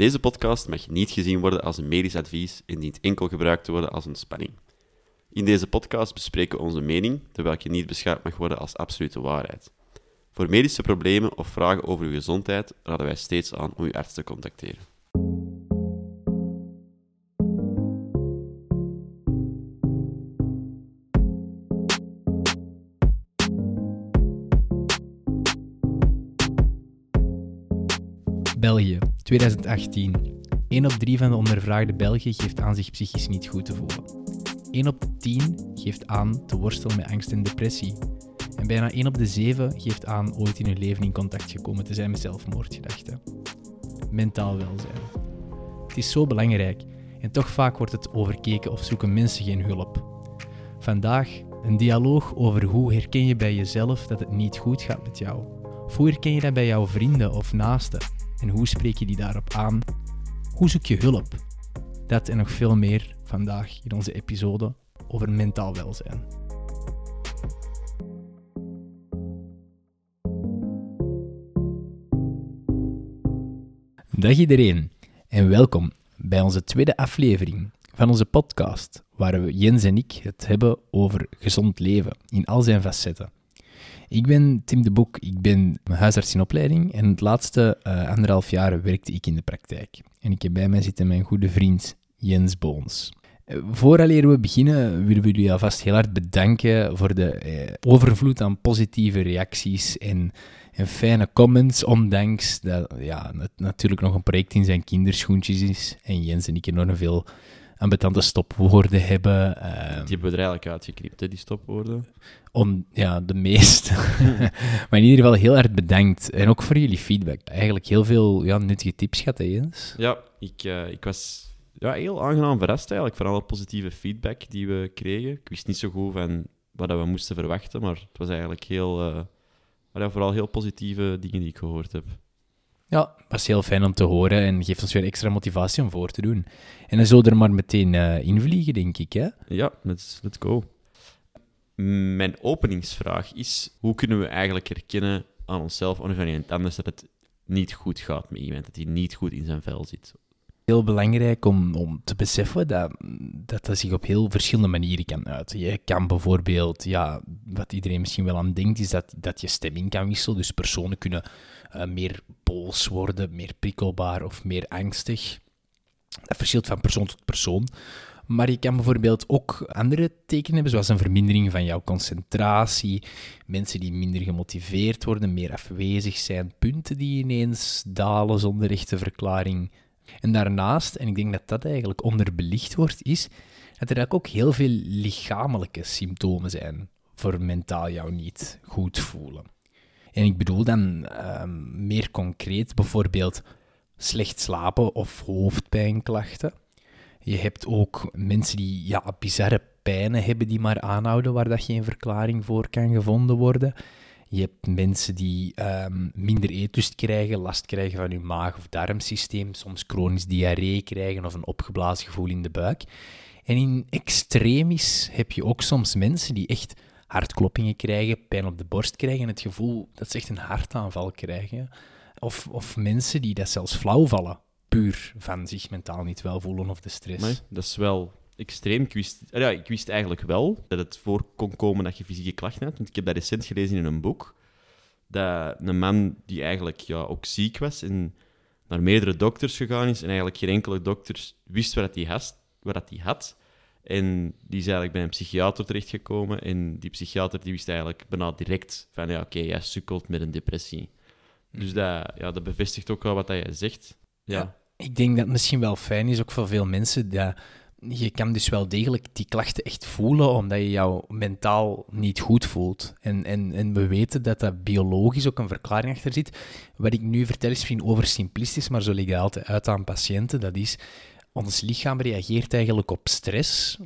Deze podcast mag niet gezien worden als een medisch advies en dient enkel gebruikt te worden als ontspanning. In deze podcast bespreken we onze mening, terwijl je niet beschouwd mag worden als absolute waarheid. Voor medische problemen of vragen over uw gezondheid raden wij steeds aan om uw arts te contacteren. 2018. 1 op 3 van de ondervraagde Belgen geeft aan zich psychisch niet goed te voelen. 1 op 10 geeft aan te worstelen met angst en depressie. En bijna 1 op de 7 geeft aan ooit in hun leven in contact gekomen te zijn met zelfmoordgedachten. Mentaal welzijn. Het is zo belangrijk en toch vaak wordt het overkeken of zoeken mensen geen hulp. Vandaag een dialoog over hoe herken je bij jezelf dat het niet goed gaat met jou. Of hoe herken je dat bij jouw vrienden of naasten? En hoe spreek je die daarop aan? Hoe zoek je hulp? Dat en nog veel meer vandaag in onze episode over mentaal welzijn. Dag iedereen en welkom bij onze tweede aflevering van onze podcast, waar we Jens en ik het hebben over gezond leven in al zijn facetten. Ik ben Tim de Boek, ik ben huisarts in opleiding en het laatste uh, anderhalf jaar werkte ik in de praktijk. En ik heb bij mij zitten mijn goede vriend Jens Boons. Uh, vooraleer we beginnen, willen we jullie alvast heel hard bedanken voor de eh, overvloed aan positieve reacties en, en, fijne comments, ondanks dat ja, het natuurlijk nog een project in zijn kinderschoentjes is en Jens en ik enorm veel ambetante stopwoorden hebben. Uh, die hebben we er eigenlijk uitgeknipt, hè, die stopwoorden. Om, ja, de meeste. maar in ieder geval heel erg bedankt. En ook voor jullie feedback. Eigenlijk heel veel ja, nuttige tips gehad, hè, Jens? Ja, ik, uh, ik was ja, heel aangenaam verrast eigenlijk van alle positieve feedback die we kregen. Ik wist niet zo goed van wat we moesten verwachten, maar het was eigenlijk heel... Uh, ja, vooral heel positieve dingen die ik gehoord heb. Ja, was heel fijn om te horen en geeft ons weer extra motivatie om voor te doen. En dan zullen we er maar meteen uh, invliegen, denk ik, hè? Ja, let's, let's go. Mijn openingsvraag is, hoe kunnen we eigenlijk herkennen aan onszelf of aan iemand anders dat het niet goed gaat met iemand, dat hij niet goed in zijn vel zit? Heel belangrijk om, om te beseffen dat, dat dat zich op heel verschillende manieren kan uiten. Je kan bijvoorbeeld, ja, wat iedereen misschien wel aan denkt, is dat, dat je stemming kan wisselen. Dus personen kunnen uh, meer boos worden, meer prikkelbaar of meer angstig. Dat verschilt van persoon tot persoon. Maar je kan bijvoorbeeld ook andere tekenen hebben, zoals een vermindering van jouw concentratie, mensen die minder gemotiveerd worden, meer afwezig zijn, punten die ineens dalen zonder echte verklaring. En daarnaast, en ik denk dat dat eigenlijk onderbelicht wordt, is dat er eigenlijk ook heel veel lichamelijke symptomen zijn voor mentaal jou niet goed voelen. En ik bedoel dan um, meer concreet bijvoorbeeld slecht slapen of hoofdpijnklachten. Je hebt ook mensen die ja, bizarre pijnen hebben die maar aanhouden, waar dat geen verklaring voor kan gevonden worden. Je hebt mensen die um, minder eetlust krijgen, last krijgen van hun maag- of darmsysteem, soms chronisch diarree krijgen of een opgeblazen gevoel in de buik. En in extremis heb je ook soms mensen die echt hartkloppingen krijgen, pijn op de borst krijgen en het gevoel dat ze echt een hartaanval krijgen. Of, of mensen die dat zelfs flauw vallen, puur van zich mentaal niet wel voelen of de stress. Nee, dat is wel extreem. Ik wist, ja, ik wist eigenlijk wel dat het voor kon komen dat je fysieke klachten had. Want ik heb dat recent gelezen in een boek. Dat een man die eigenlijk ja, ook ziek was en naar meerdere dokters gegaan is en eigenlijk geen enkele dokter wist wat hij had. Wat hij had. En die is eigenlijk bij een psychiater terechtgekomen. En die psychiater die wist eigenlijk bijna direct van, ja, oké, jij sukkelt met een depressie. Dus dat, ja, dat bevestigt ook wel wat jij zegt. Ja. Ik denk dat het misschien wel fijn is, ook voor veel mensen, dat je kan dus wel degelijk die klachten echt voelen, omdat je jou mentaal niet goed voelt. En, en, en we weten dat dat biologisch ook een verklaring achter zit. Wat ik nu vertel is misschien oversimplistisch, maar zo leg je altijd uit aan patiënten. Dat is, ons lichaam reageert eigenlijk op stress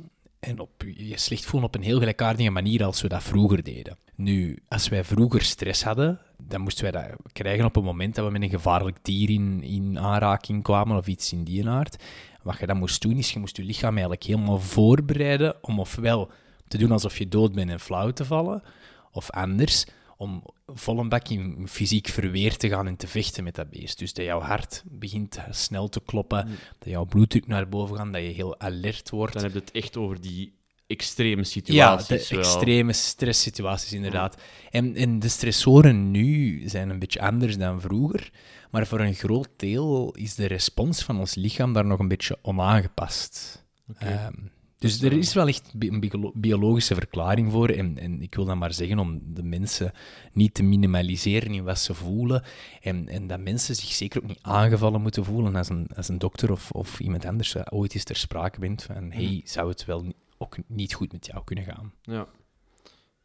en op je slecht voelen op een heel gelijkaardige manier als we dat vroeger deden. Nu, als wij vroeger stress hadden, dan moesten wij dat krijgen op het moment dat we met een gevaarlijk dier in, in aanraking kwamen of iets in die aard. Wat je dan moest doen, is je moest je lichaam eigenlijk helemaal voorbereiden om ofwel te doen alsof je dood bent en flauw te vallen, of anders, om vol een bak in fysiek verweer te gaan en te vechten met dat beest. Dus dat jouw hart begint snel te kloppen, dat jouw bloeddruk naar boven gaat, dat je heel alert wordt. Dan heb je het echt over die extreme Ja, situaties. de wel. extreme stresssituaties inderdaad. En, en de stressoren nu zijn een beetje anders dan vroeger, maar voor een groot deel is de respons van ons lichaam daar nog een beetje onaangepast. Oké. Ehm, dus er is wel echt een biolo- biologische verklaring voor. En, en ik wil dan maar zeggen om de mensen niet te minimaliseren in wat ze voelen. En, en dat mensen zich zeker ook niet aangevallen moeten voelen als een, als een dokter of, of iemand anders ooit eens ter sprake bent van hey, zou het wel ook niet goed met jou kunnen gaan? Ja.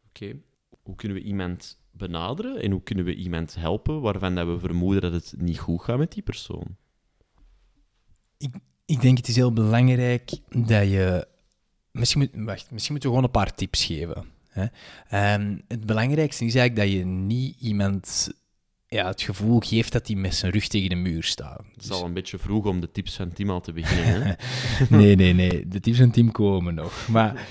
Oké. Hoe kunnen we iemand benaderen en hoe kunnen we iemand helpen waarvan dat we vermoeden dat het niet goed gaat met die persoon? Ik denk het is heel belangrijk dat je. Misschien, moet, wacht, misschien moeten we gewoon een paar tips geven. Hè? Ehm, het belangrijkste is eigenlijk dat je niet iemand ja, het gevoel geeft dat hij met zijn rug tegen de muur staat. Het is Dus- al een beetje vroeg om de tips van Tim al te beginnen. Hè? nee, nee, nee. De tips van team komen nog. Maar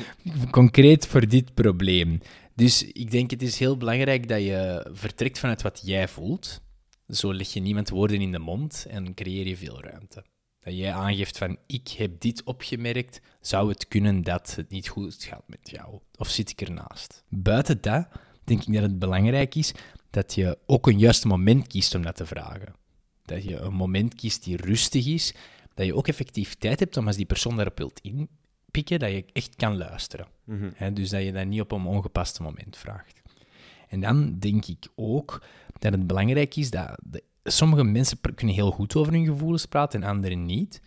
concreet voor dit probleem. Dus ik denk het is heel belangrijk dat je vertrekt vanuit wat jij voelt. Zo leg je niemand woorden in de mond en creëer je veel ruimte. Dat jij aangeeft van, ik heb dit opgemerkt, zou het kunnen dat het niet goed gaat met jou? Of zit ik ernaast? Buiten dat denk ik dat het belangrijk is dat je ook een juiste moment kiest om dat te vragen. Dat je een moment kiest die rustig is, dat je ook effectief tijd hebt om als die persoon daarop wilt inpikken, dat je echt kan luisteren. Mhm. Dus dat je dat niet op een ongepaste moment vraagt. En dan denk ik ook dat het belangrijk is dat de- sommige mensen kunnen heel goed over hun gevoelens praten en anderen niet.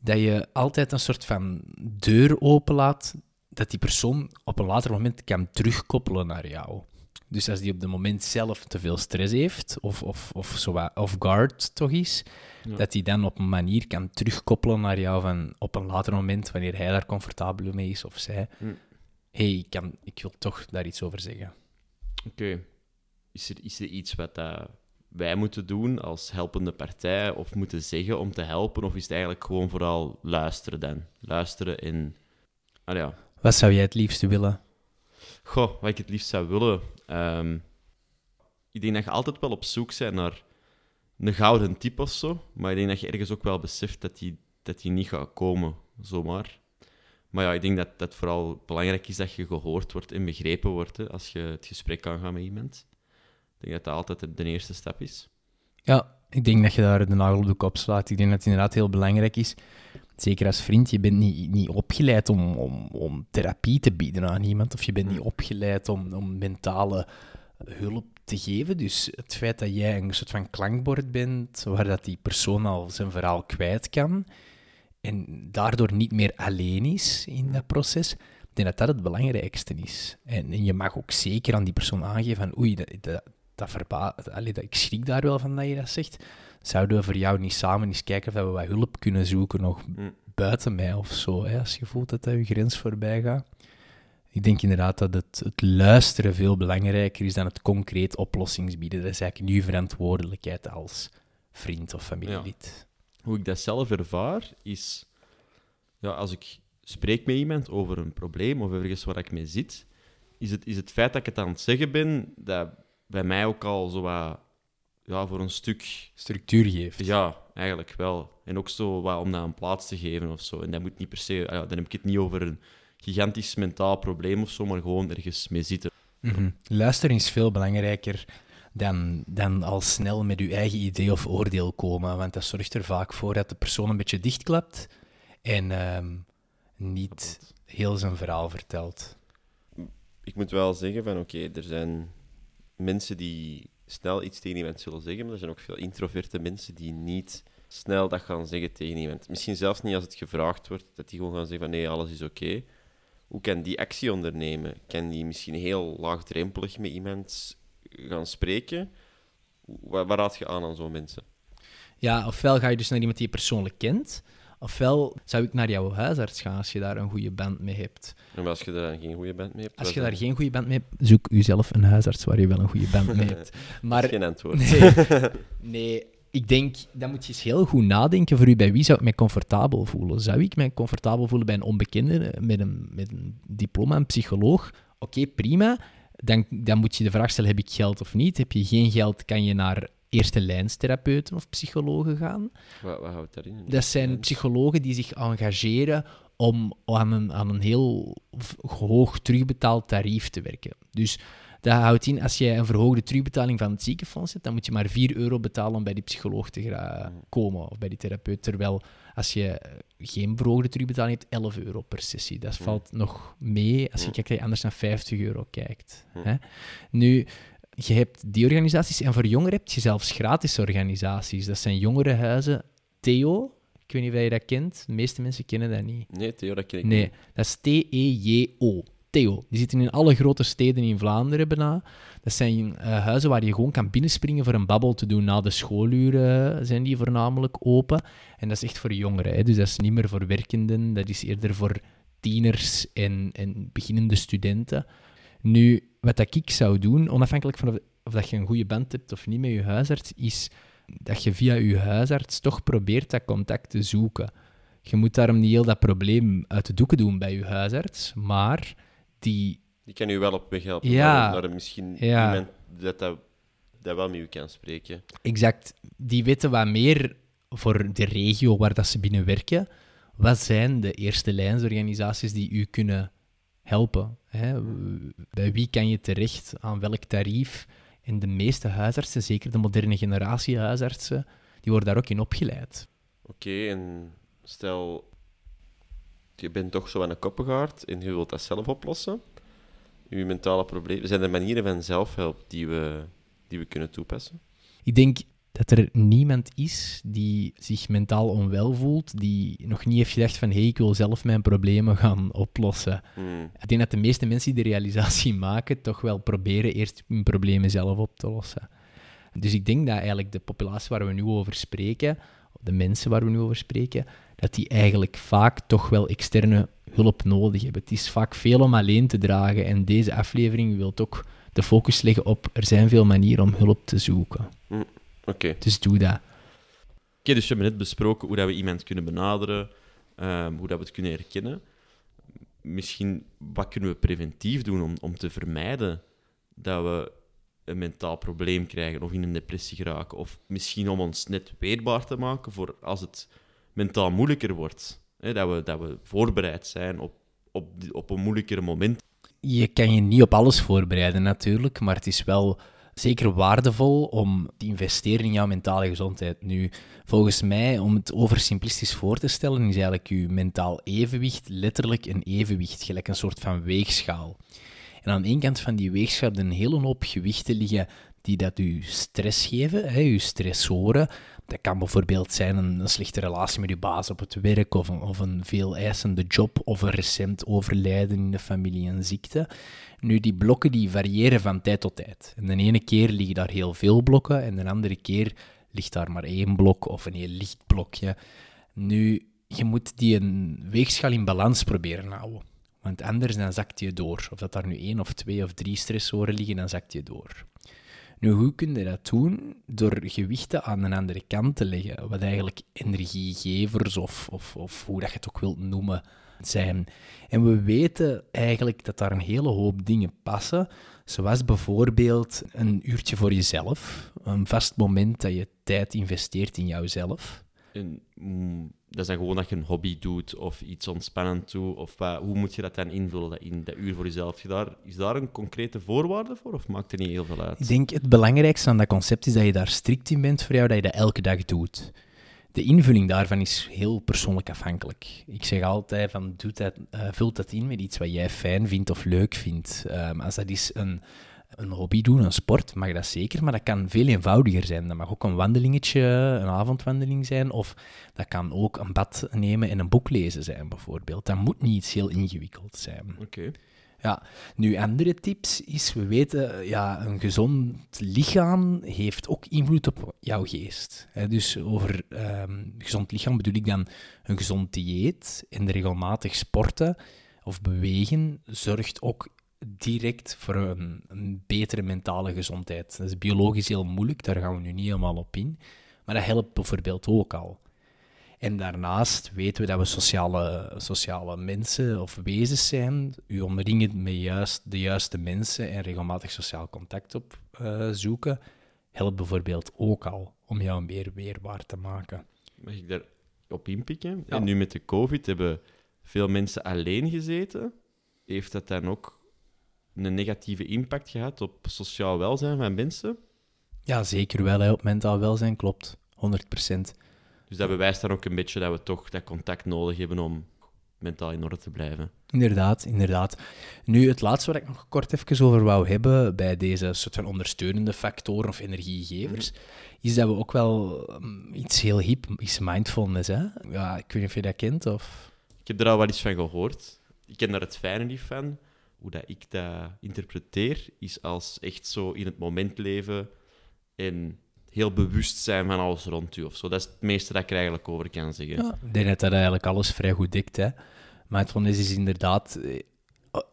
Dat je altijd een soort van deur openlaat dat die persoon op een later moment kan terugkoppelen naar jou. Dus als die op het moment zelf te veel stress heeft, of, of, of zo wat off-guard toch is, Ja. dat hij dan op een manier kan terugkoppelen naar jou van op een later moment, wanneer hij daar comfortabel mee is of zij. Hm. hey, ik, kan, ik wil toch daar iets over zeggen. Oké. Is, er, is er iets wat dat wij moeten doen als helpende partij of moeten zeggen om te helpen? Of is het eigenlijk gewoon vooral luisteren dan? Luisteren en... Ah ja. Wat zou jij het liefste willen? Goh, wat ik het liefst zou willen. ehm, ik denk dat je altijd wel op zoek bent naar een gouden tip of zo. Maar ik denk dat je ergens ook wel beseft dat die, dat die niet gaat komen, zomaar. Maar ja, ik denk dat dat vooral belangrijk is dat je gehoord wordt en begrepen wordt hè, als je het gesprek kan gaan met iemand. Ik denk dat dat altijd de- de eerste stap is. Ja, ik denk dat je daar de nagel op de kop slaat. Ik denk dat het inderdaad heel belangrijk is. Zeker als vriend, je bent niet, niet opgeleid om, om, om therapie te bieden aan iemand. Of je bent niet opgeleid om, om mentale hulp te geven. Dus het feit dat jij een soort van klankbord bent, waar dat die persoon al zijn verhaal kwijt kan, en daardoor niet meer alleen is in dat proces, ik denk dat dat het belangrijkste is. En, en je mag ook zeker aan die persoon aangeven van oei, dat, dat, dat verba allee, dat, ik schrik daar wel van dat je dat zegt. Zouden we voor jou niet samen eens kijken of we wat hulp kunnen zoeken nog Mm. buiten mij of zo, hè, als je voelt dat dat je grens voorbij gaat? Ik denk inderdaad dat het, het luisteren veel belangrijker is dan het concreet oplossingsbieden. Dat is eigenlijk nu verantwoordelijkheid als vriend of familielid. Hoe ik dat zelf ervaar, is... Ja, als ik spreek met iemand over een probleem of ergens waar ik mee zit, is het, is het feit dat ik het aan het zeggen ben, dat bij mij ook al zo wat... Ja, voor een stuk... Structuur geeft. Ja, eigenlijk wel. En ook zo wat om dat een plaats te geven of zo. En dat moet niet per se... ah Ja, dan heb ik het niet over een gigantisch mentaal probleem of zo, maar gewoon ergens mee zitten. Mhm. Luisteren is veel belangrijker dan, dan al snel met uw eigen idee of oordeel komen. Want dat zorgt er vaak voor dat de persoon een beetje dichtklapt en ehm, niet heel zijn verhaal vertelt. ik moet wel zeggen van oké, er zijn mensen die snel iets tegen iemand zullen zeggen, maar er zijn ook veel introverte mensen die niet snel dat gaan zeggen tegen iemand. Misschien zelfs niet als het gevraagd wordt, dat die gewoon gaan zeggen van nee, alles is oké. Hoe kan die actie ondernemen? Kan die misschien heel laagdrempelig met iemand gaan spreken? Waar, waar raad je aan aan zo'n mensen? Ja, ofwel ga je dus naar iemand die je persoonlijk kent, ofwel zou ik naar jouw huisarts gaan als je daar een goede band mee hebt. En als je daar geen goede band mee hebt, Als je dan? daar geen goede band mee hebt, zoek u zelf een huisarts waar je wel een goede band mee hebt. Dat Maar is geen antwoord. Nee, nee, ik denk, dan moet je eens heel goed nadenken voor u, bij wie zou ik mij comfortabel voelen? Zou ik mij comfortabel voelen bij een onbekende met een, met een diploma, een psycholoog? Oké, prima. dan, dan moet je de vraag stellen, heb ik geld of niet? Heb je geen geld, kan je naar eerste lijnstherapeuten of psychologen gaan. Wat, wat houdt daarin? Dat zijn psychologen die zich engageren om aan een, aan een heel hoog terugbetaald tarief te werken. Dus dat houdt in, als jij een verhoogde terugbetaling van het ziekenfonds hebt, dan moet je maar 4 euro betalen om bij die psycholoog te gra- komen of bij die therapeut. Terwijl als je eh, geen verhoogde terugbetaling hebt, 11 euro per sessie. Dat valt nog mee als je Ja. kijkt dat je anders naar 50 euro kijkt. Hè? Nu, je hebt die organisaties en voor jongeren heb je zelfs gratis organisaties. Dat zijn jongerenhuizen. Theo, ik weet niet of je dat kent. De meeste mensen kennen dat niet. Nee, Theo, dat ken ik Nee, niet. dat is T-E-J-O. Theo. Die zitten in alle grote steden in Vlaanderen bijna. Dat zijn eh, huizen waar je gewoon kan binnenspringen voor een babbel te doen. Na de schooluren zijn die voornamelijk open. En dat is echt voor jongeren. Hè. Dus dat is niet meer voor werkenden. Dat is eerder voor tieners en, en beginnende studenten. Nu, wat dat ik zou doen, onafhankelijk van of, of dat je een goede band hebt of niet met je huisarts, is dat je via je huisarts toch probeert dat contact te zoeken. Je moet daarom niet heel dat probleem uit de doeken doen bij je huisarts, maar die... Die kan u wel op weg helpen. Ja. Naar, naar misschien Ja. iemand dat, dat, dat wel met u kan spreken. Exact, die weten wat meer voor de regio waar dat ze binnen werken. Wat zijn de eerste lijnsorganisaties die u kunnen helpen? Hè? Bij wie kan je terecht, aan welk tarief? En de meeste huisartsen, zeker de moderne generatie huisartsen, die worden daar ook in opgeleid. Oké, en stel, je bent toch zo aan een koppengaard en je wilt dat zelf oplossen. Je mentale problemen. Zijn er manieren van zelfhelp die we, die we kunnen toepassen? Ik denk dat er niemand is die zich mentaal onwel voelt, die nog niet heeft gedacht van hé, hey, ik wil zelf mijn problemen gaan oplossen. Hmm. Ik denk dat de meeste mensen die de realisatie maken, toch wel proberen eerst hun problemen zelf op te lossen. Dus ik denk dat eigenlijk de populatie waar we nu over spreken, de mensen waar we nu over spreken, dat die eigenlijk vaak toch wel externe hulp nodig hebben. Het is vaak veel om alleen te dragen en deze aflevering wil ook de focus leggen op er zijn veel manieren om hulp te zoeken. Oké, Dus doe dat. Oké, dus we hebben net besproken hoe dat we iemand kunnen benaderen, ehm, hoe dat we het kunnen herkennen. Misschien, wat kunnen we preventief doen om, om te vermijden dat we een mentaal probleem krijgen of in een depressie geraken? Of misschien om ons net weerbaar te maken voor als het mentaal moeilijker wordt. Hè, dat, we, dat we voorbereid zijn op, op, op een moeilijker moment. Je kan je niet op alles voorbereiden natuurlijk, maar het is wel zeker waardevol om te investeren in jouw mentale gezondheid. Nu, volgens mij, om het oversimplistisch voor te stellen, is eigenlijk je mentaal evenwicht letterlijk een evenwicht, gelijk een soort van weegschaal. En aan één kant van die weegschaal een hele hoop gewichten liggen die dat u stress geven, hè, uw stressoren. Dat kan bijvoorbeeld zijn een, een slechte relatie met uw baas op het werk, of een, of een veel eisende job, of een recent overlijden in de familie en ziekte. Nu, die blokken die variëren van tijd tot tijd. En de ene keer liggen daar heel veel blokken, en de andere keer ligt daar maar één blok of een heel licht blokje. Nu, je moet die een weegschaal in balans proberen houden. Want anders dan zakt je door. Of dat daar nu één of twee of drie stressoren liggen, dan zakt je door. Nu, hoe kun je dat doen? Door gewichten aan een andere kant te leggen, wat eigenlijk energiegevers of, of, of hoe dat je het ook wilt noemen zijn. En we weten eigenlijk dat daar een hele hoop dingen passen, zoals bijvoorbeeld een uurtje voor jezelf, een vast moment dat je tijd investeert in jouzelf. En, mm, dat is dan gewoon dat je een hobby doet of iets ontspannend doet. Of hoe moet je dat dan invullen, dat, in, dat uur voor jezelf? Je daar, is daar een concrete voorwaarde voor of maakt er niet heel veel uit? Ik denk het belangrijkste aan dat concept is dat je daar strikt in bent voor jou, dat je dat elke dag doet. De invulling daarvan is heel persoonlijk afhankelijk. Ik zeg altijd van, doe dat, eh, vul dat in met iets wat jij fijn vindt of leuk vindt. Ehm, als dat is een, een hobby doen, een sport, mag dat zeker, maar dat kan veel eenvoudiger zijn. Dat mag ook een wandelingetje, een avondwandeling zijn, of dat kan ook een bad nemen en een boek lezen zijn, bijvoorbeeld. Dat moet niet iets heel ingewikkeld zijn. Oké. Ja, nu andere tips is, we weten, ja, een gezond lichaam heeft ook invloed op jouw geest. Dus over ehm, gezond lichaam bedoel ik dan een gezond dieet en regelmatig sporten of bewegen zorgt ook direct voor een, een betere mentale gezondheid. Dat is biologisch heel moeilijk, daar gaan we nu niet helemaal op in, maar dat helpt bijvoorbeeld ook al. En daarnaast weten we dat we sociale, sociale mensen of wezens zijn. U omringen met juist, de juiste mensen en regelmatig sociaal contact op uh, zoeken, helpt bijvoorbeeld ook al om jou meer weerbaar te maken. Mag ik daar op inpikken? En nu met de COVID hebben veel mensen alleen gezeten. Heeft dat dan ook een negatieve impact gehad op sociaal welzijn van mensen? Ja, zeker wel. Hè. Op mentaal welzijn klopt. 100 Dus dat bewijst dan ook een beetje dat we toch dat contact nodig hebben om mentaal in orde te blijven. Inderdaad, inderdaad. Nu, het laatste waar ik nog kort even over wou hebben bij deze soort van ondersteunende factoren of energiegevers, is dat we ook wel um, iets heel hip is mindfulness. Hè? Ja, ik weet niet of je dat kent of... Ik heb er al wel iets van gehoord. Ik ken daar het fijne niet van. Hoe dat ik dat interpreteer, is als echt zo in het moment leven en heel bewust zijn van alles rond u of zo. Dat is het meeste dat ik er eigenlijk over kan zeggen. Ja, ik denk dat dat eigenlijk alles vrij goed dikt. Hè? Mindfulness is inderdaad eh,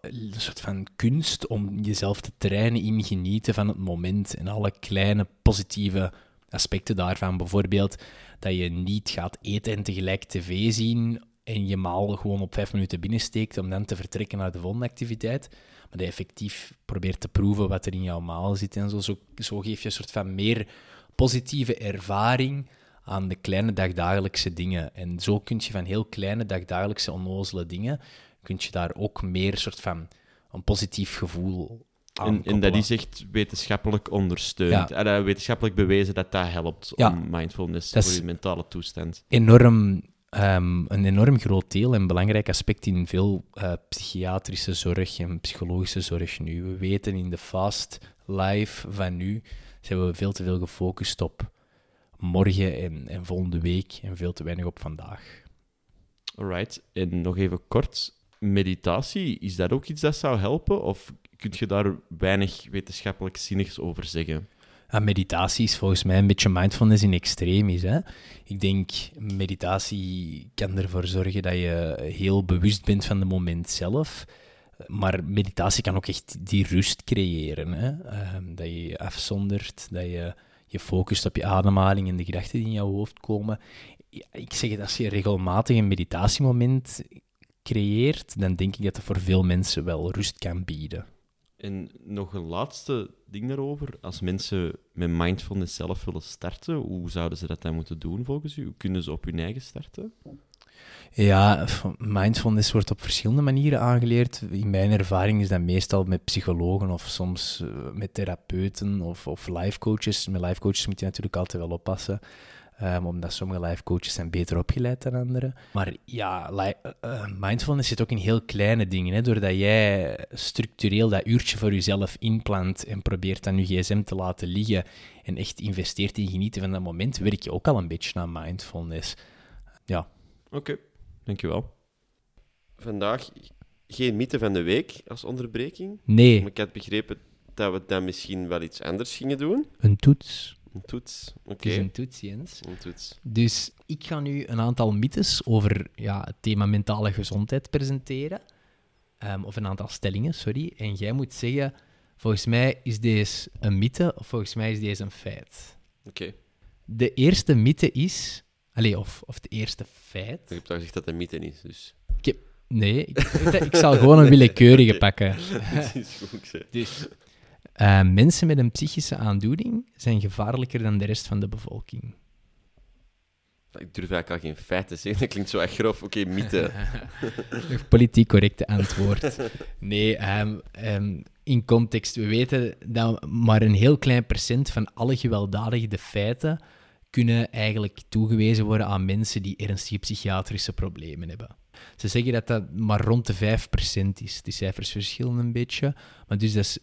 een soort van kunst om jezelf te trainen in genieten van het moment en alle kleine positieve aspecten daarvan. Bijvoorbeeld dat je niet gaat eten en tegelijk tv zien en je maal gewoon op vijf minuten binnensteekt om dan te vertrekken naar de volgende activiteit. Maar dat je effectief probeert te proeven wat er in jouw maal zit en zo. Zo, zo geef je een soort van meer positieve ervaring aan de kleine dagdagelijkse dingen. En zo kun je van heel kleine dagdagelijkse onnozele dingen, kun je daar ook meer soort van een positief gevoel en, en, dat is echt wetenschappelijk ondersteund. Ja. En, wetenschappelijk bewezen dat dat helpt om mindfulness voor je mentale toestand. Enorm, um, een enorm groot deel en belangrijk aspect in veel uh, psychiatrische zorg en psychologische zorg nu. We weten in de fast life van nu zijn we veel te veel gefocust op morgen en, en volgende week en veel te weinig op vandaag. Alright, en nog even kort. Meditatie, is dat ook iets dat zou helpen? Of kun je daar weinig wetenschappelijk zinnigs over zeggen? Ja, meditatie is volgens mij een beetje mindfulness in extremis. Hè? Ik denk, meditatie kan ervoor zorgen dat je heel bewust bent van het moment zelf. Maar meditatie kan ook echt die rust creëren. Hè? Ehm, dat je je afzondert, dat je je focust op je ademhaling en de gedachten die in jouw hoofd komen. ik zeg het, als je regelmatig een meditatiemoment creëert, dan denk ik dat dat voor veel mensen wel rust kan bieden. En nog een laatste ding daarover. Als mensen met mindfulness zelf willen starten, hoe zouden ze dat dan moeten doen volgens u? Kunnen ze op hun eigen starten? Ja, mindfulness wordt op verschillende manieren aangeleerd. In mijn ervaring is dat meestal met psychologen of soms eh, met therapeuten of, of life coaches. Met life coaches moet je natuurlijk altijd wel oppassen. Um, omdat sommige life coaches zijn beter opgeleid dan anderen. Maar ja, uh, mindfulness zit ook in heel kleine dingen. Hè? Doordat jij structureel dat uurtje voor jezelf inplant en probeert dan je gsm te laten liggen en echt investeert in genieten van dat moment, werk je ook al een beetje aan mindfulness. Ja. Oké. Dankjewel. Vandaag geen mythe van de week als onderbreking. Nee. Maar ik had begrepen dat we dan misschien wel iets anders gingen doen. Een toets. Een toets, oké. Okay. een toets, Jens. Een toets. Dus ik ga nu een aantal mythes over ja, het thema mentale gezondheid presenteren. Um, of een aantal stellingen, sorry. En jij moet zeggen, volgens mij is deze een mythe of volgens mij is deze een feit. Oké. De eerste mythe is Allee, of, of het eerste feit. Ik heb toch gezegd dat het een mythe is, dus... Ik heb... Nee, ik, ik zal gewoon een willekeurige pakken. Dat is goed, Dus, uh, mensen met een psychische aandoening zijn gevaarlijker dan de rest van de bevolking. Ik durf eigenlijk al geen feit te zeggen, dat klinkt zo echt grof. Oké, okay, mythe. Politiek correcte antwoord. Nee, um, um, in context, we weten dat maar een heel klein procent van alle gewelddadige feiten kunnen eigenlijk toegewezen worden aan mensen die ernstige psychiatrische problemen hebben. Ze zeggen dat dat maar rond de 5% is. Die cijfers verschillen een beetje, maar dus dat is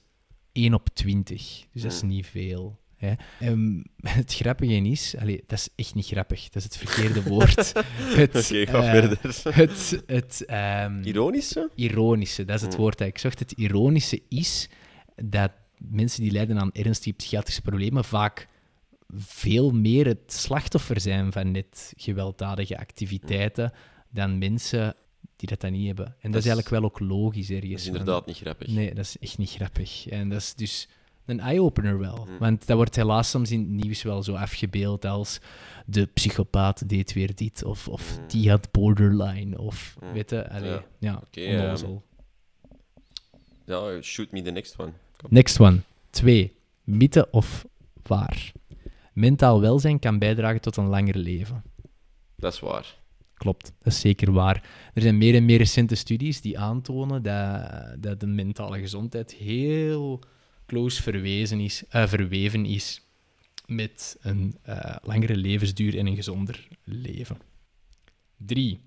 1 op 20. Dus dat is niet veel. Hè. En het grappige is, dat is echt niet grappig, dat is het verkeerde woord. Oké, ga uh, verder. Het, het um, ironische? Ironische, dat is het woord dat ik zocht. Het ironische is dat mensen die lijden aan ernstige psychiatrische problemen vaak veel meer het slachtoffer zijn van net gewelddadige activiteiten dan mensen die dat dan niet hebben. En dat, is eigenlijk wel ook logisch ergens. Dat is inderdaad niet grappig. Nee, dat is echt niet grappig. En dat is dus een eye-opener wel. Mm. Want dat wordt helaas soms in het nieuws wel zo afgebeeld als de psychopaat deed weer dit, of, of Mm. die had borderline, of Mm. weet je, allee, Ja. ja. Ja, shoot me the next one. Kom. Next one. 2. Mythe of waar? Mentaal welzijn kan bijdragen tot een langer leven. Dat is waar. Klopt, dat is zeker waar. Er zijn meer en meer recente studies die aantonen dat, dat de mentale gezondheid heel close verwezen is, eh, verweven is met een eh, langere levensduur en een gezonder leven. 3.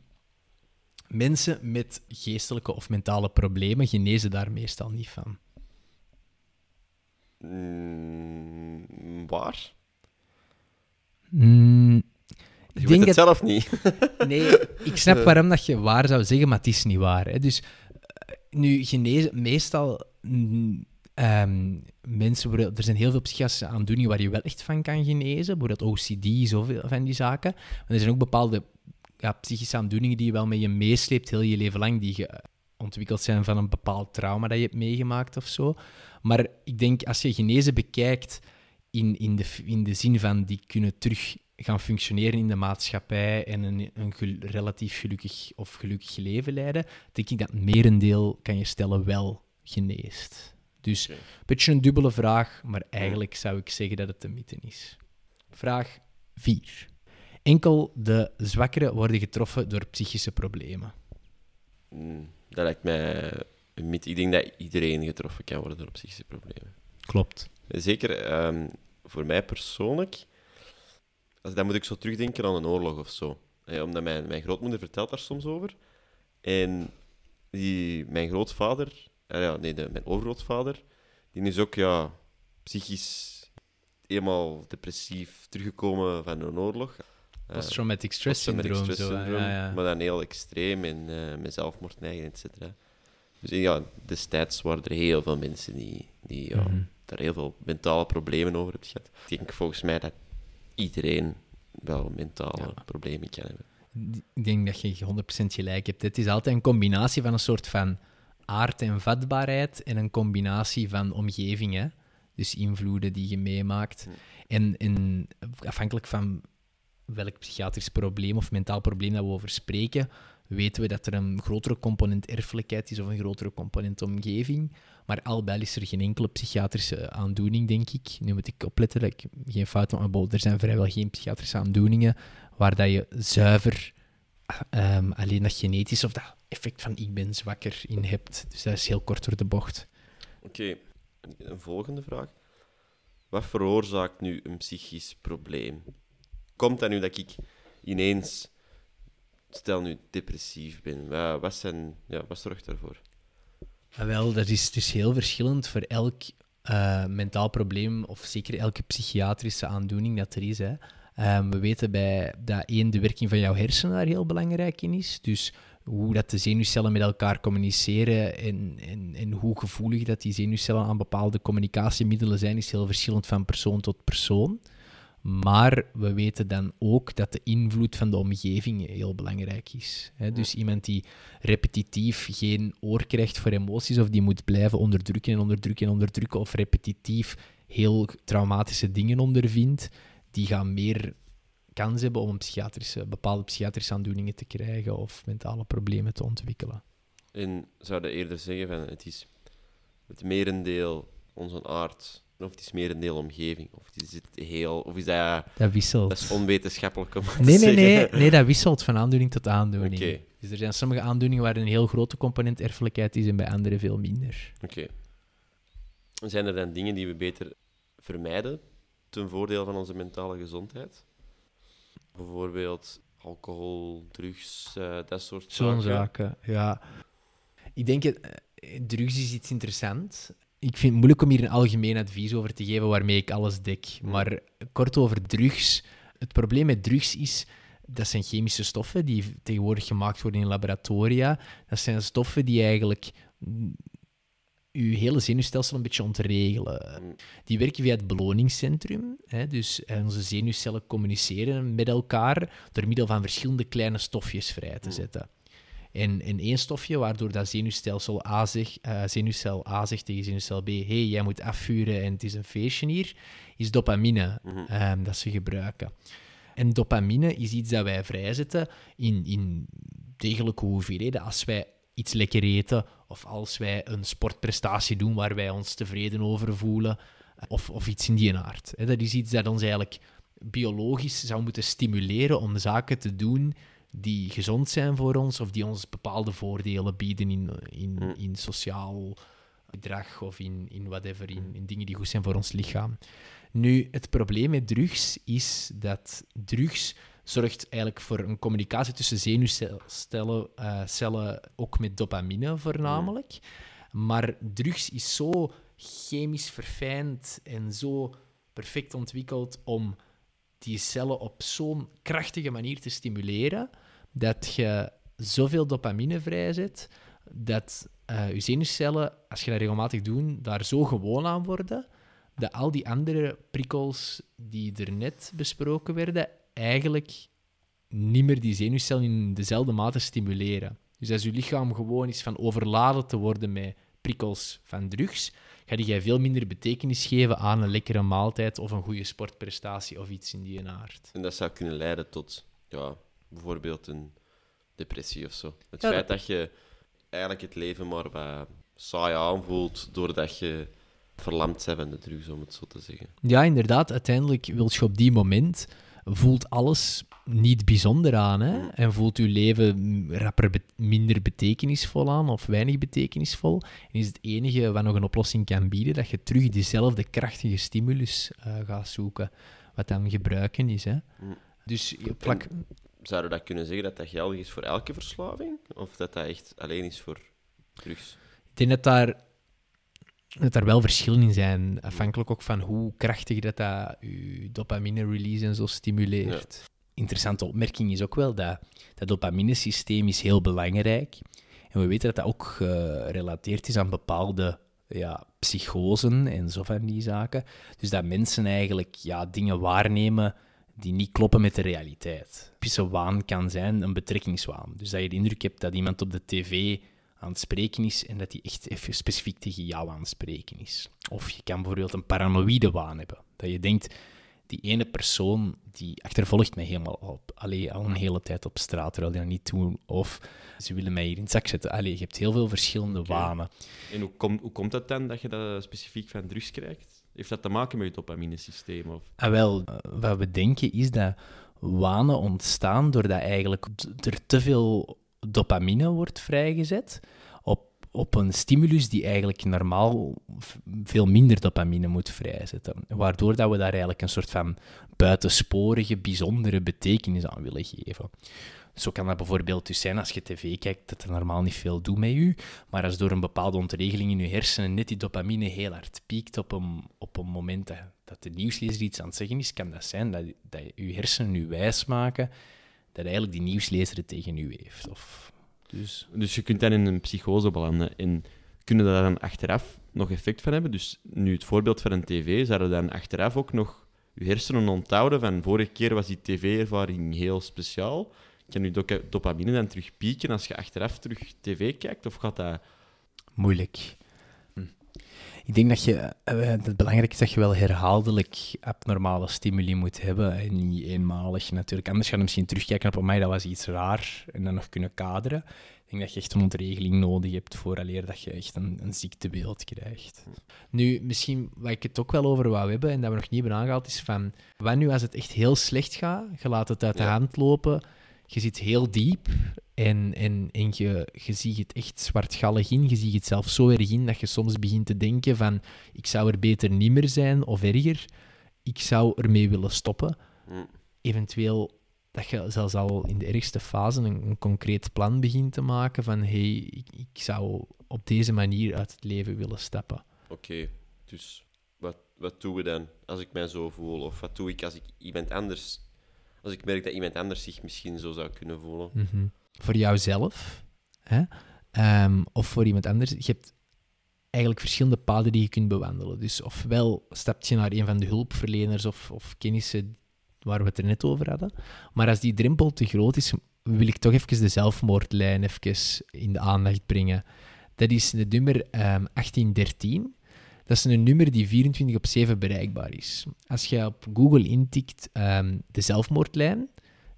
Mensen met geestelijke of mentale problemen genezen daar meestal niet van. Mm, waar? Mm, Je ik weet denk het dat zelf niet. Nee, ik snap waarom dat je waar zou zeggen, maar het is niet waar. Hè. Dus eh, nu, genezen, meestal mm, ehm, mensen, er zijn heel veel psychiatrische aandoeningen waar je wel echt van kan genezen, bijvoorbeeld OCD, zoveel van die zaken. Maar er zijn ook bepaalde ja, psychische aandoeningen die je wel met je meesleept heel je leven lang, die ontwikkeld zijn van een bepaald trauma dat je hebt meegemaakt of zo. Maar ik denk, als je genezen bekijkt in, in, de, in de zin van die kunnen terug gaan functioneren in de maatschappij en een, een gel- relatief gelukkig of gelukkig leven leiden, denk ik dat merendeel, kan je stellen, wel geneest. Dus een beetje een dubbele vraag, maar eigenlijk zou ik zeggen dat het een mythe is. Vraag 4. Enkel de zwakkeren worden getroffen door psychische problemen. Mm, dat lijkt mij een mythe. Ik denk dat iedereen getroffen kan worden door psychische problemen. Klopt. Zeker ehm, voor mij persoonlijk, als, dan moet ik zo terugdenken aan een oorlog of zo. Eh, omdat mijn, mijn grootmoeder vertelt daar soms over. En die, mijn grootvader, eh, ja, nee, de, mijn overgrootvader, die is ook ja, psychisch helemaal depressief teruggekomen van een oorlog. Eh, Post-traumatic stress post-traumatic syndroom. stress zo, syndroom, ja, ja. Maar dan heel extreem en eh met et cetera. Dus ja, destijds waren er heel veel mensen die, die ja, Mhm. Daar heel veel mentale problemen over hebben gehad. Ik denk volgens mij dat iedereen wel mentale Ja. problemen kan hebben. Ik denk dat je 100% gelijk hebt. Het is altijd een combinatie van een soort van aard en vatbaarheid en een combinatie van omgeving. Hè? Dus invloeden die je meemaakt. Hm. En, en afhankelijk van welk psychiatrisch probleem of mentaal probleem dat we over spreken, weten we dat er een grotere component erfelijkheid is of een grotere component omgeving. Maar al bij is er geen enkele psychiatrische aandoening, denk ik. Nu moet ik opletten ik geen fout maak, maar er zijn vrijwel geen psychiatrische aandoeningen waar dat je zuiver ehm, alleen dat genetisch of dat effect van ik ben zwakker in hebt. Dus dat is heel kort door de bocht. Oké, een volgende vraag. Wat veroorzaakt nu een psychisch probleem? Komt dat nu dat ik ineens, stel nu, depressief ben? Wa- Wat, zijn, ja, wat zorgt daarvoor? Ah, wel, dat is dus heel verschillend voor elk eh, mentaal probleem of zeker elke psychiatrische aandoening dat er is. Hè. Ehm, we weten bij dat één, de werking van jouw hersenen daar heel belangrijk in is. Dus hoe dat de zenuwcellen met elkaar communiceren en, en, en hoe gevoelig dat die zenuwcellen aan bepaalde communicatiemiddelen zijn, is heel verschillend van persoon tot persoon. Maar we weten dan ook dat de invloed van de omgeving heel belangrijk is. Hè? Dus iemand die repetitief geen oor krijgt voor emoties, of die moet blijven onderdrukken en onderdrukken en onderdrukken, of repetitief heel traumatische dingen ondervindt, die gaan meer kans hebben om een psychiatrische, bepaalde psychiatrische aandoeningen te krijgen of mentale problemen te ontwikkelen. En zou je eerder zeggen van het is het merendeel onze aard, of het is merendeel omgeving, of is het heel, of is dat, Dat wisselt. dat is onwetenschappelijk om te Nee, nee, nee, nee, dat wisselt van aandoening tot aandoening. Oké. Dus er zijn sommige aandoeningen waar een heel grote component erfelijkheid is en bij andere veel minder. Oké. Zijn er dan dingen die we beter vermijden ten voordele van onze mentale gezondheid? Bijvoorbeeld alcohol, drugs, eh, dat soort Zo'n zaken. zaken, ja. Ik denk, eh, drugs is iets interessants. Ik vind het moeilijk om hier een algemeen advies over te geven waarmee ik alles dek. Maar kort over drugs. Het probleem met drugs is, dat zijn chemische stoffen die tegenwoordig gemaakt worden in laboratoria. Dat zijn stoffen die eigenlijk uw hele zenuwstelsel een beetje ontregelen. Die werken via het beloningscentrum. Hè, dus eh, onze zenuwcellen communiceren met elkaar door middel van verschillende kleine stofjes vrij te Mm. zetten. En, en één stofje, waardoor dat zenuwstelsel A zegt, eh, zenuwcel A zegt tegen zenuwcel B, hey, jij moet afvuren en het is een feestje hier, is dopamine ehm, dat ze gebruiken. En dopamine is iets dat wij vrijzetten in, in degelijke hoeveelheden als wij iets lekker eten of als wij een sportprestatie doen waar wij ons tevreden over voelen of, of iets in die aard. Dat is iets dat ons eigenlijk biologisch zou moeten stimuleren om zaken te doen die gezond zijn voor ons of die ons bepaalde voordelen bieden in, in, Mm. in sociaal gedrag of in, in whatever, in, in dingen die goed zijn voor ons lichaam. Nu, het probleem met drugs is dat drugs zorgt eigenlijk voor een communicatie tussen zenuwcellen, eh, cellen, ook met dopamine voornamelijk. Maar drugs is zo chemisch verfijnd en zo perfect ontwikkeld om die cellen op zo'n krachtige manier te stimuleren, dat je zoveel dopamine vrijzet, dat eh je zenuwcellen, als je dat regelmatig doet, daar zo gewoon aan worden, dat al die andere prikkels die er net besproken werden, eigenlijk niet meer die zenuwcellen in dezelfde mate stimuleren. Dus als je lichaam gewoon is van overladen te worden met prikkels van drugs, ga jij veel minder betekenis geven aan een lekkere maaltijd of een goede sportprestatie of iets in die aard. En dat zou kunnen leiden tot ja, bijvoorbeeld een depressie of zo. Het Ja, feit dat je eigenlijk het leven maar wat saai aanvoelt doordat je verlamd bent van de drugs, om het zo te zeggen. Ja, inderdaad. Uiteindelijk wil je op die moment voelt alles niet bijzonder aan. Hè? En voelt je leven rapper be- minder betekenisvol aan of weinig betekenisvol. En is het enige wat nog een oplossing kan bieden dat je terug diezelfde krachtige stimulus eh, gaat zoeken. Wat dan gebruiken is. Hè? Mm. Dus vlak... Zouden we dat kunnen zeggen dat dat geldig is voor elke verslaving? Of dat dat echt alleen is voor drugs? Ik denk dat daar, dat daar wel verschillen in zijn, afhankelijk ook van hoe krachtig dat, dat je dopamine-release en zo stimuleert. Interessante opmerking is ook wel dat dat dopaminesysteem is heel belangrijk. En we weten dat dat ook gerelateerd is aan bepaalde ja, psychosen en zo van die zaken. Dus dat mensen eigenlijk ja, dingen waarnemen die niet kloppen met de realiteit. Typische waan kan zijn een betrekkingswaan. Dus dat je de indruk hebt dat iemand op de tv aan het spreken is en dat hij echt specifiek tegen jou aan het spreken is. Of je kan bijvoorbeeld een paranoïde waan hebben. Dat je denkt, die ene persoon die achtervolgt mij helemaal op. Allee, al een hele tijd op straat, terwijl die dat niet doen. Of ze willen mij hier in het zak zetten. Allee, je hebt heel veel verschillende wanen. En hoe, kom, hoe komt het dan dat je dat specifiek van drugs krijgt? Heeft dat te maken met je dopaminesysteem? Of... Ah, wel, eh, wat we denken is dat wanen ontstaan doordat eigenlijk er te veel dopamine wordt vrijgezet op, een stimulus die eigenlijk normaal veel minder dopamine moet vrijzetten. Waardoor dat we daar eigenlijk een soort van buitensporige, bijzondere betekenis aan willen geven. Zo kan dat bijvoorbeeld dus zijn als je tv kijkt, dat er normaal niet veel doet met je, maar als door een bepaalde ontregeling in je hersenen net die dopamine heel hard piekt op een, op een moment dat, dat de nieuwslezer iets aan het zeggen is, kan dat zijn dat, dat je hersenen nu wijs maken dat eigenlijk die nieuwslezer het tegen u heeft. Of, dus... Dus je kunt dan in een psychose belanden. En kunnen daar dan achteraf nog effect van hebben? Dus nu het voorbeeld van een tv, zouden dan achteraf ook nog je hersenen onthouden van vorige keer was die tv-ervaring heel speciaal. Kan je dopamine dan terug pieken als je achteraf terug tv kijkt? Of gaat dat... moeilijk. Hm. Ik denk dat je, eh, het belangrijk is dat je wel herhaaldelijk abnormale stimuli moet hebben en niet eenmalig natuurlijk. Anders ga je misschien terugkijken op mij, dat was iets raar en dan nog kunnen kaderen. Ik denk dat je echt een ontregeling nodig hebt vooraleer dat je echt een, een ziektebeeld krijgt. Nu, misschien wat ik het ook wel over wou hebben en dat we nog niet hebben aangehaald, is van, wat nu als het echt heel slecht gaat, je laat het uit de Ja. hand lopen, je zit heel diep en, en, en je, je ziet het echt zwartgallig in. Je ziet het zelf zo erg in dat je soms begint te denken van ik zou er beter niet meer zijn of erger. Ik zou ermee willen stoppen. Hm. Eventueel dat je zelfs al in de ergste fase een, een concreet plan begint te maken van hey, ik, ik zou op deze manier uit het leven willen stappen. Oké, dus wat, wat doen we dan als ik mij zo voel? Of wat doe ik als ik iemand anders... Als ik merk dat iemand anders zich misschien zo zou kunnen voelen? Mhm. Voor jouzelf hè? Ehm, of voor iemand anders. Je hebt eigenlijk verschillende paden die je kunt bewandelen. Dus ofwel stap je naar een van de hulpverleners of, of kennissen waar we het er net over hadden. Maar als die drempel te groot is, wil ik toch even de zelfmoordlijn even in de aandacht brengen. Dat is het nummer ehm, 1813. Dat is een nummer die 24 op 7 bereikbaar is. Als je op Google intikt ehm, de zelfmoordlijn,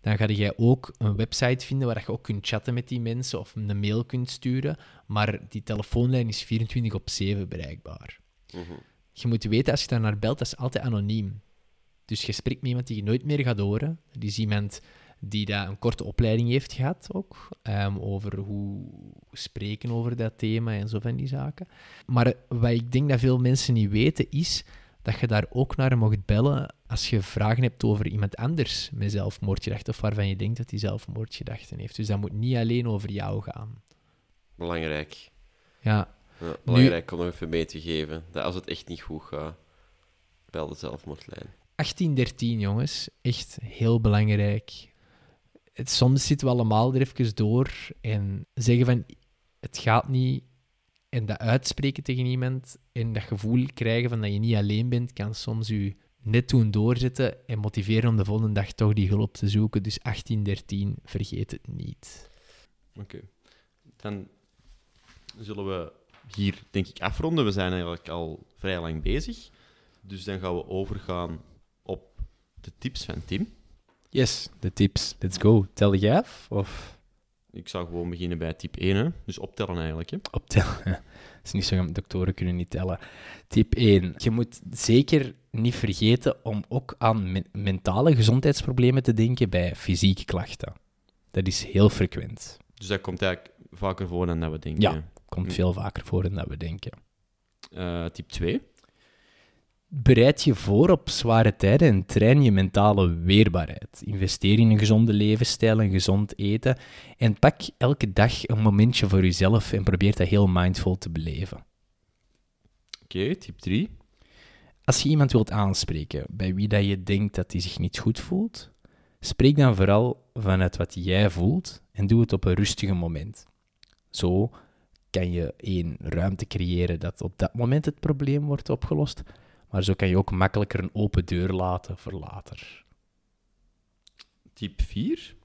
dan ga je ook een website vinden waar je ook kunt chatten met die mensen of een mail kunt sturen. Maar die telefoonlijn is 24 op 7 bereikbaar. Mhm. Je moet weten, als je daar naar belt, dat is altijd anoniem. Dus je spreekt met iemand die je nooit meer gaat horen. Die is iemand die daar een korte opleiding heeft gehad ook, ehm, over hoe spreken over dat thema en zo van die zaken. Maar wat ik denk dat veel mensen niet weten, is dat je daar ook naar mocht bellen als je vragen hebt over iemand anders met zelfmoordgedachten of waarvan je denkt dat hij zelfmoordgedachten heeft. Dus dat moet niet alleen over jou gaan. Belangrijk. Ja, Ja, belangrijk om nog even mee te geven. Dat als het echt niet goed gaat, bel de zelfmoordlijn. 1813, jongens. Echt heel belangrijk. Het, soms zitten we allemaal er even door en zeggen van het gaat niet. En dat uitspreken tegen iemand en dat gevoel krijgen van dat je niet alleen bent, kan soms u net doen doorzetten en motiveren om de volgende dag toch die hulp te zoeken. Dus 1813, vergeet het niet. Oké. Dan zullen we hier, denk ik, afronden. We zijn eigenlijk al vrij lang bezig. Dus dan gaan we overgaan op de tips van Tim. Yes, de tips. Let's go. Tel jij af? Of Ik zou gewoon beginnen bij tip 1, hè. dus optellen eigenlijk. Hè. optellen? Het is niet zo, doktoren kunnen niet tellen. Tip 1. Je moet zeker niet vergeten om ook aan me- mentale gezondheidsproblemen te denken bij fysieke klachten. Dat is heel frequent. Dus dat komt eigenlijk vaker voor dan dat we denken. Ja. Komt Hm. veel vaker voor dan dat we denken. Eh, tip 2. Bereid je voor op zware tijden en train je mentale weerbaarheid. Investeer in een gezonde levensstijl en gezond eten. En pak elke dag een momentje voor jezelf en probeer dat heel mindful te beleven. Oké, tip 3. Als je iemand wilt aanspreken bij wie dat je denkt dat hij zich niet goed voelt, spreek dan vooral vanuit wat jij voelt en doe het op een rustige moment. Zo kan je één ruimte creëren dat op dat moment het probleem wordt opgelost, maar zo kan je ook makkelijker een open deur laten voor later. Tip 4.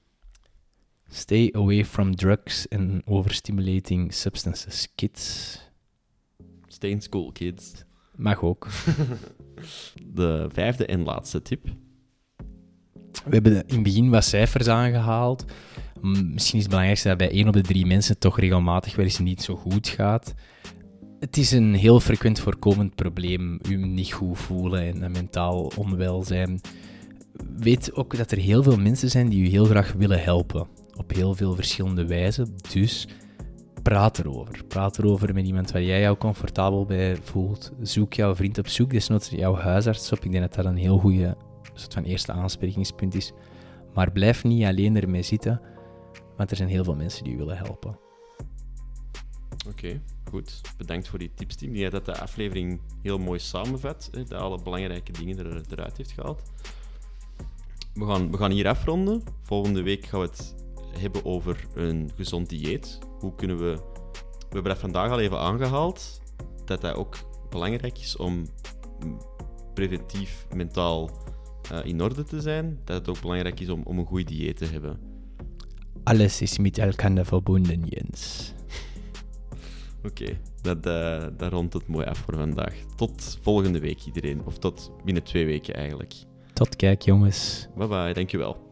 Stay away from drugs and overstimulating substances, kids. Stay in school, kids. Mag ook. De vijfde en laatste tip. We hebben in het begin wat cijfers aangehaald. Misschien is het belangrijkste dat bij één op de drie mensen toch regelmatig wel eens niet zo goed gaat. Het is een heel frequent voorkomend probleem, u niet goed voelen en mentaal onwelzijn. Weet ook dat er heel veel mensen zijn die u heel graag willen helpen, op heel veel verschillende wijzen. Dus praat erover. Praat erover met iemand waar jij jou comfortabel bij voelt. Zoek jouw vriend op, zoek desnoods jouw huisarts op. Ik denk dat dat een heel goede soort van eerste aansprekingspunt is. Maar blijf niet alleen ermee zitten, want er zijn heel veel mensen die u willen helpen. Oké, goed. Bedankt voor die tips, Tim. Ik denk dat de aflevering heel mooi samenvat. Hè, dat alle belangrijke dingen er, eruit heeft gehaald. We gaan, we gaan hier afronden. Volgende week gaan we het hebben over een gezond dieet. Hoe kunnen we... We hebben dat vandaag al even aangehaald. Dat dat ook belangrijk is om preventief mentaal eh, in orde te zijn. Dat het ook belangrijk is om, om een goed dieet te hebben. Alles is met elkaar verbonden, Jens. Oké, dat, eh, dat rondt het mooi af voor vandaag. Tot volgende week iedereen. Of tot binnen twee weken eigenlijk. Tot kijk, jongens. Bye bye, dankjewel.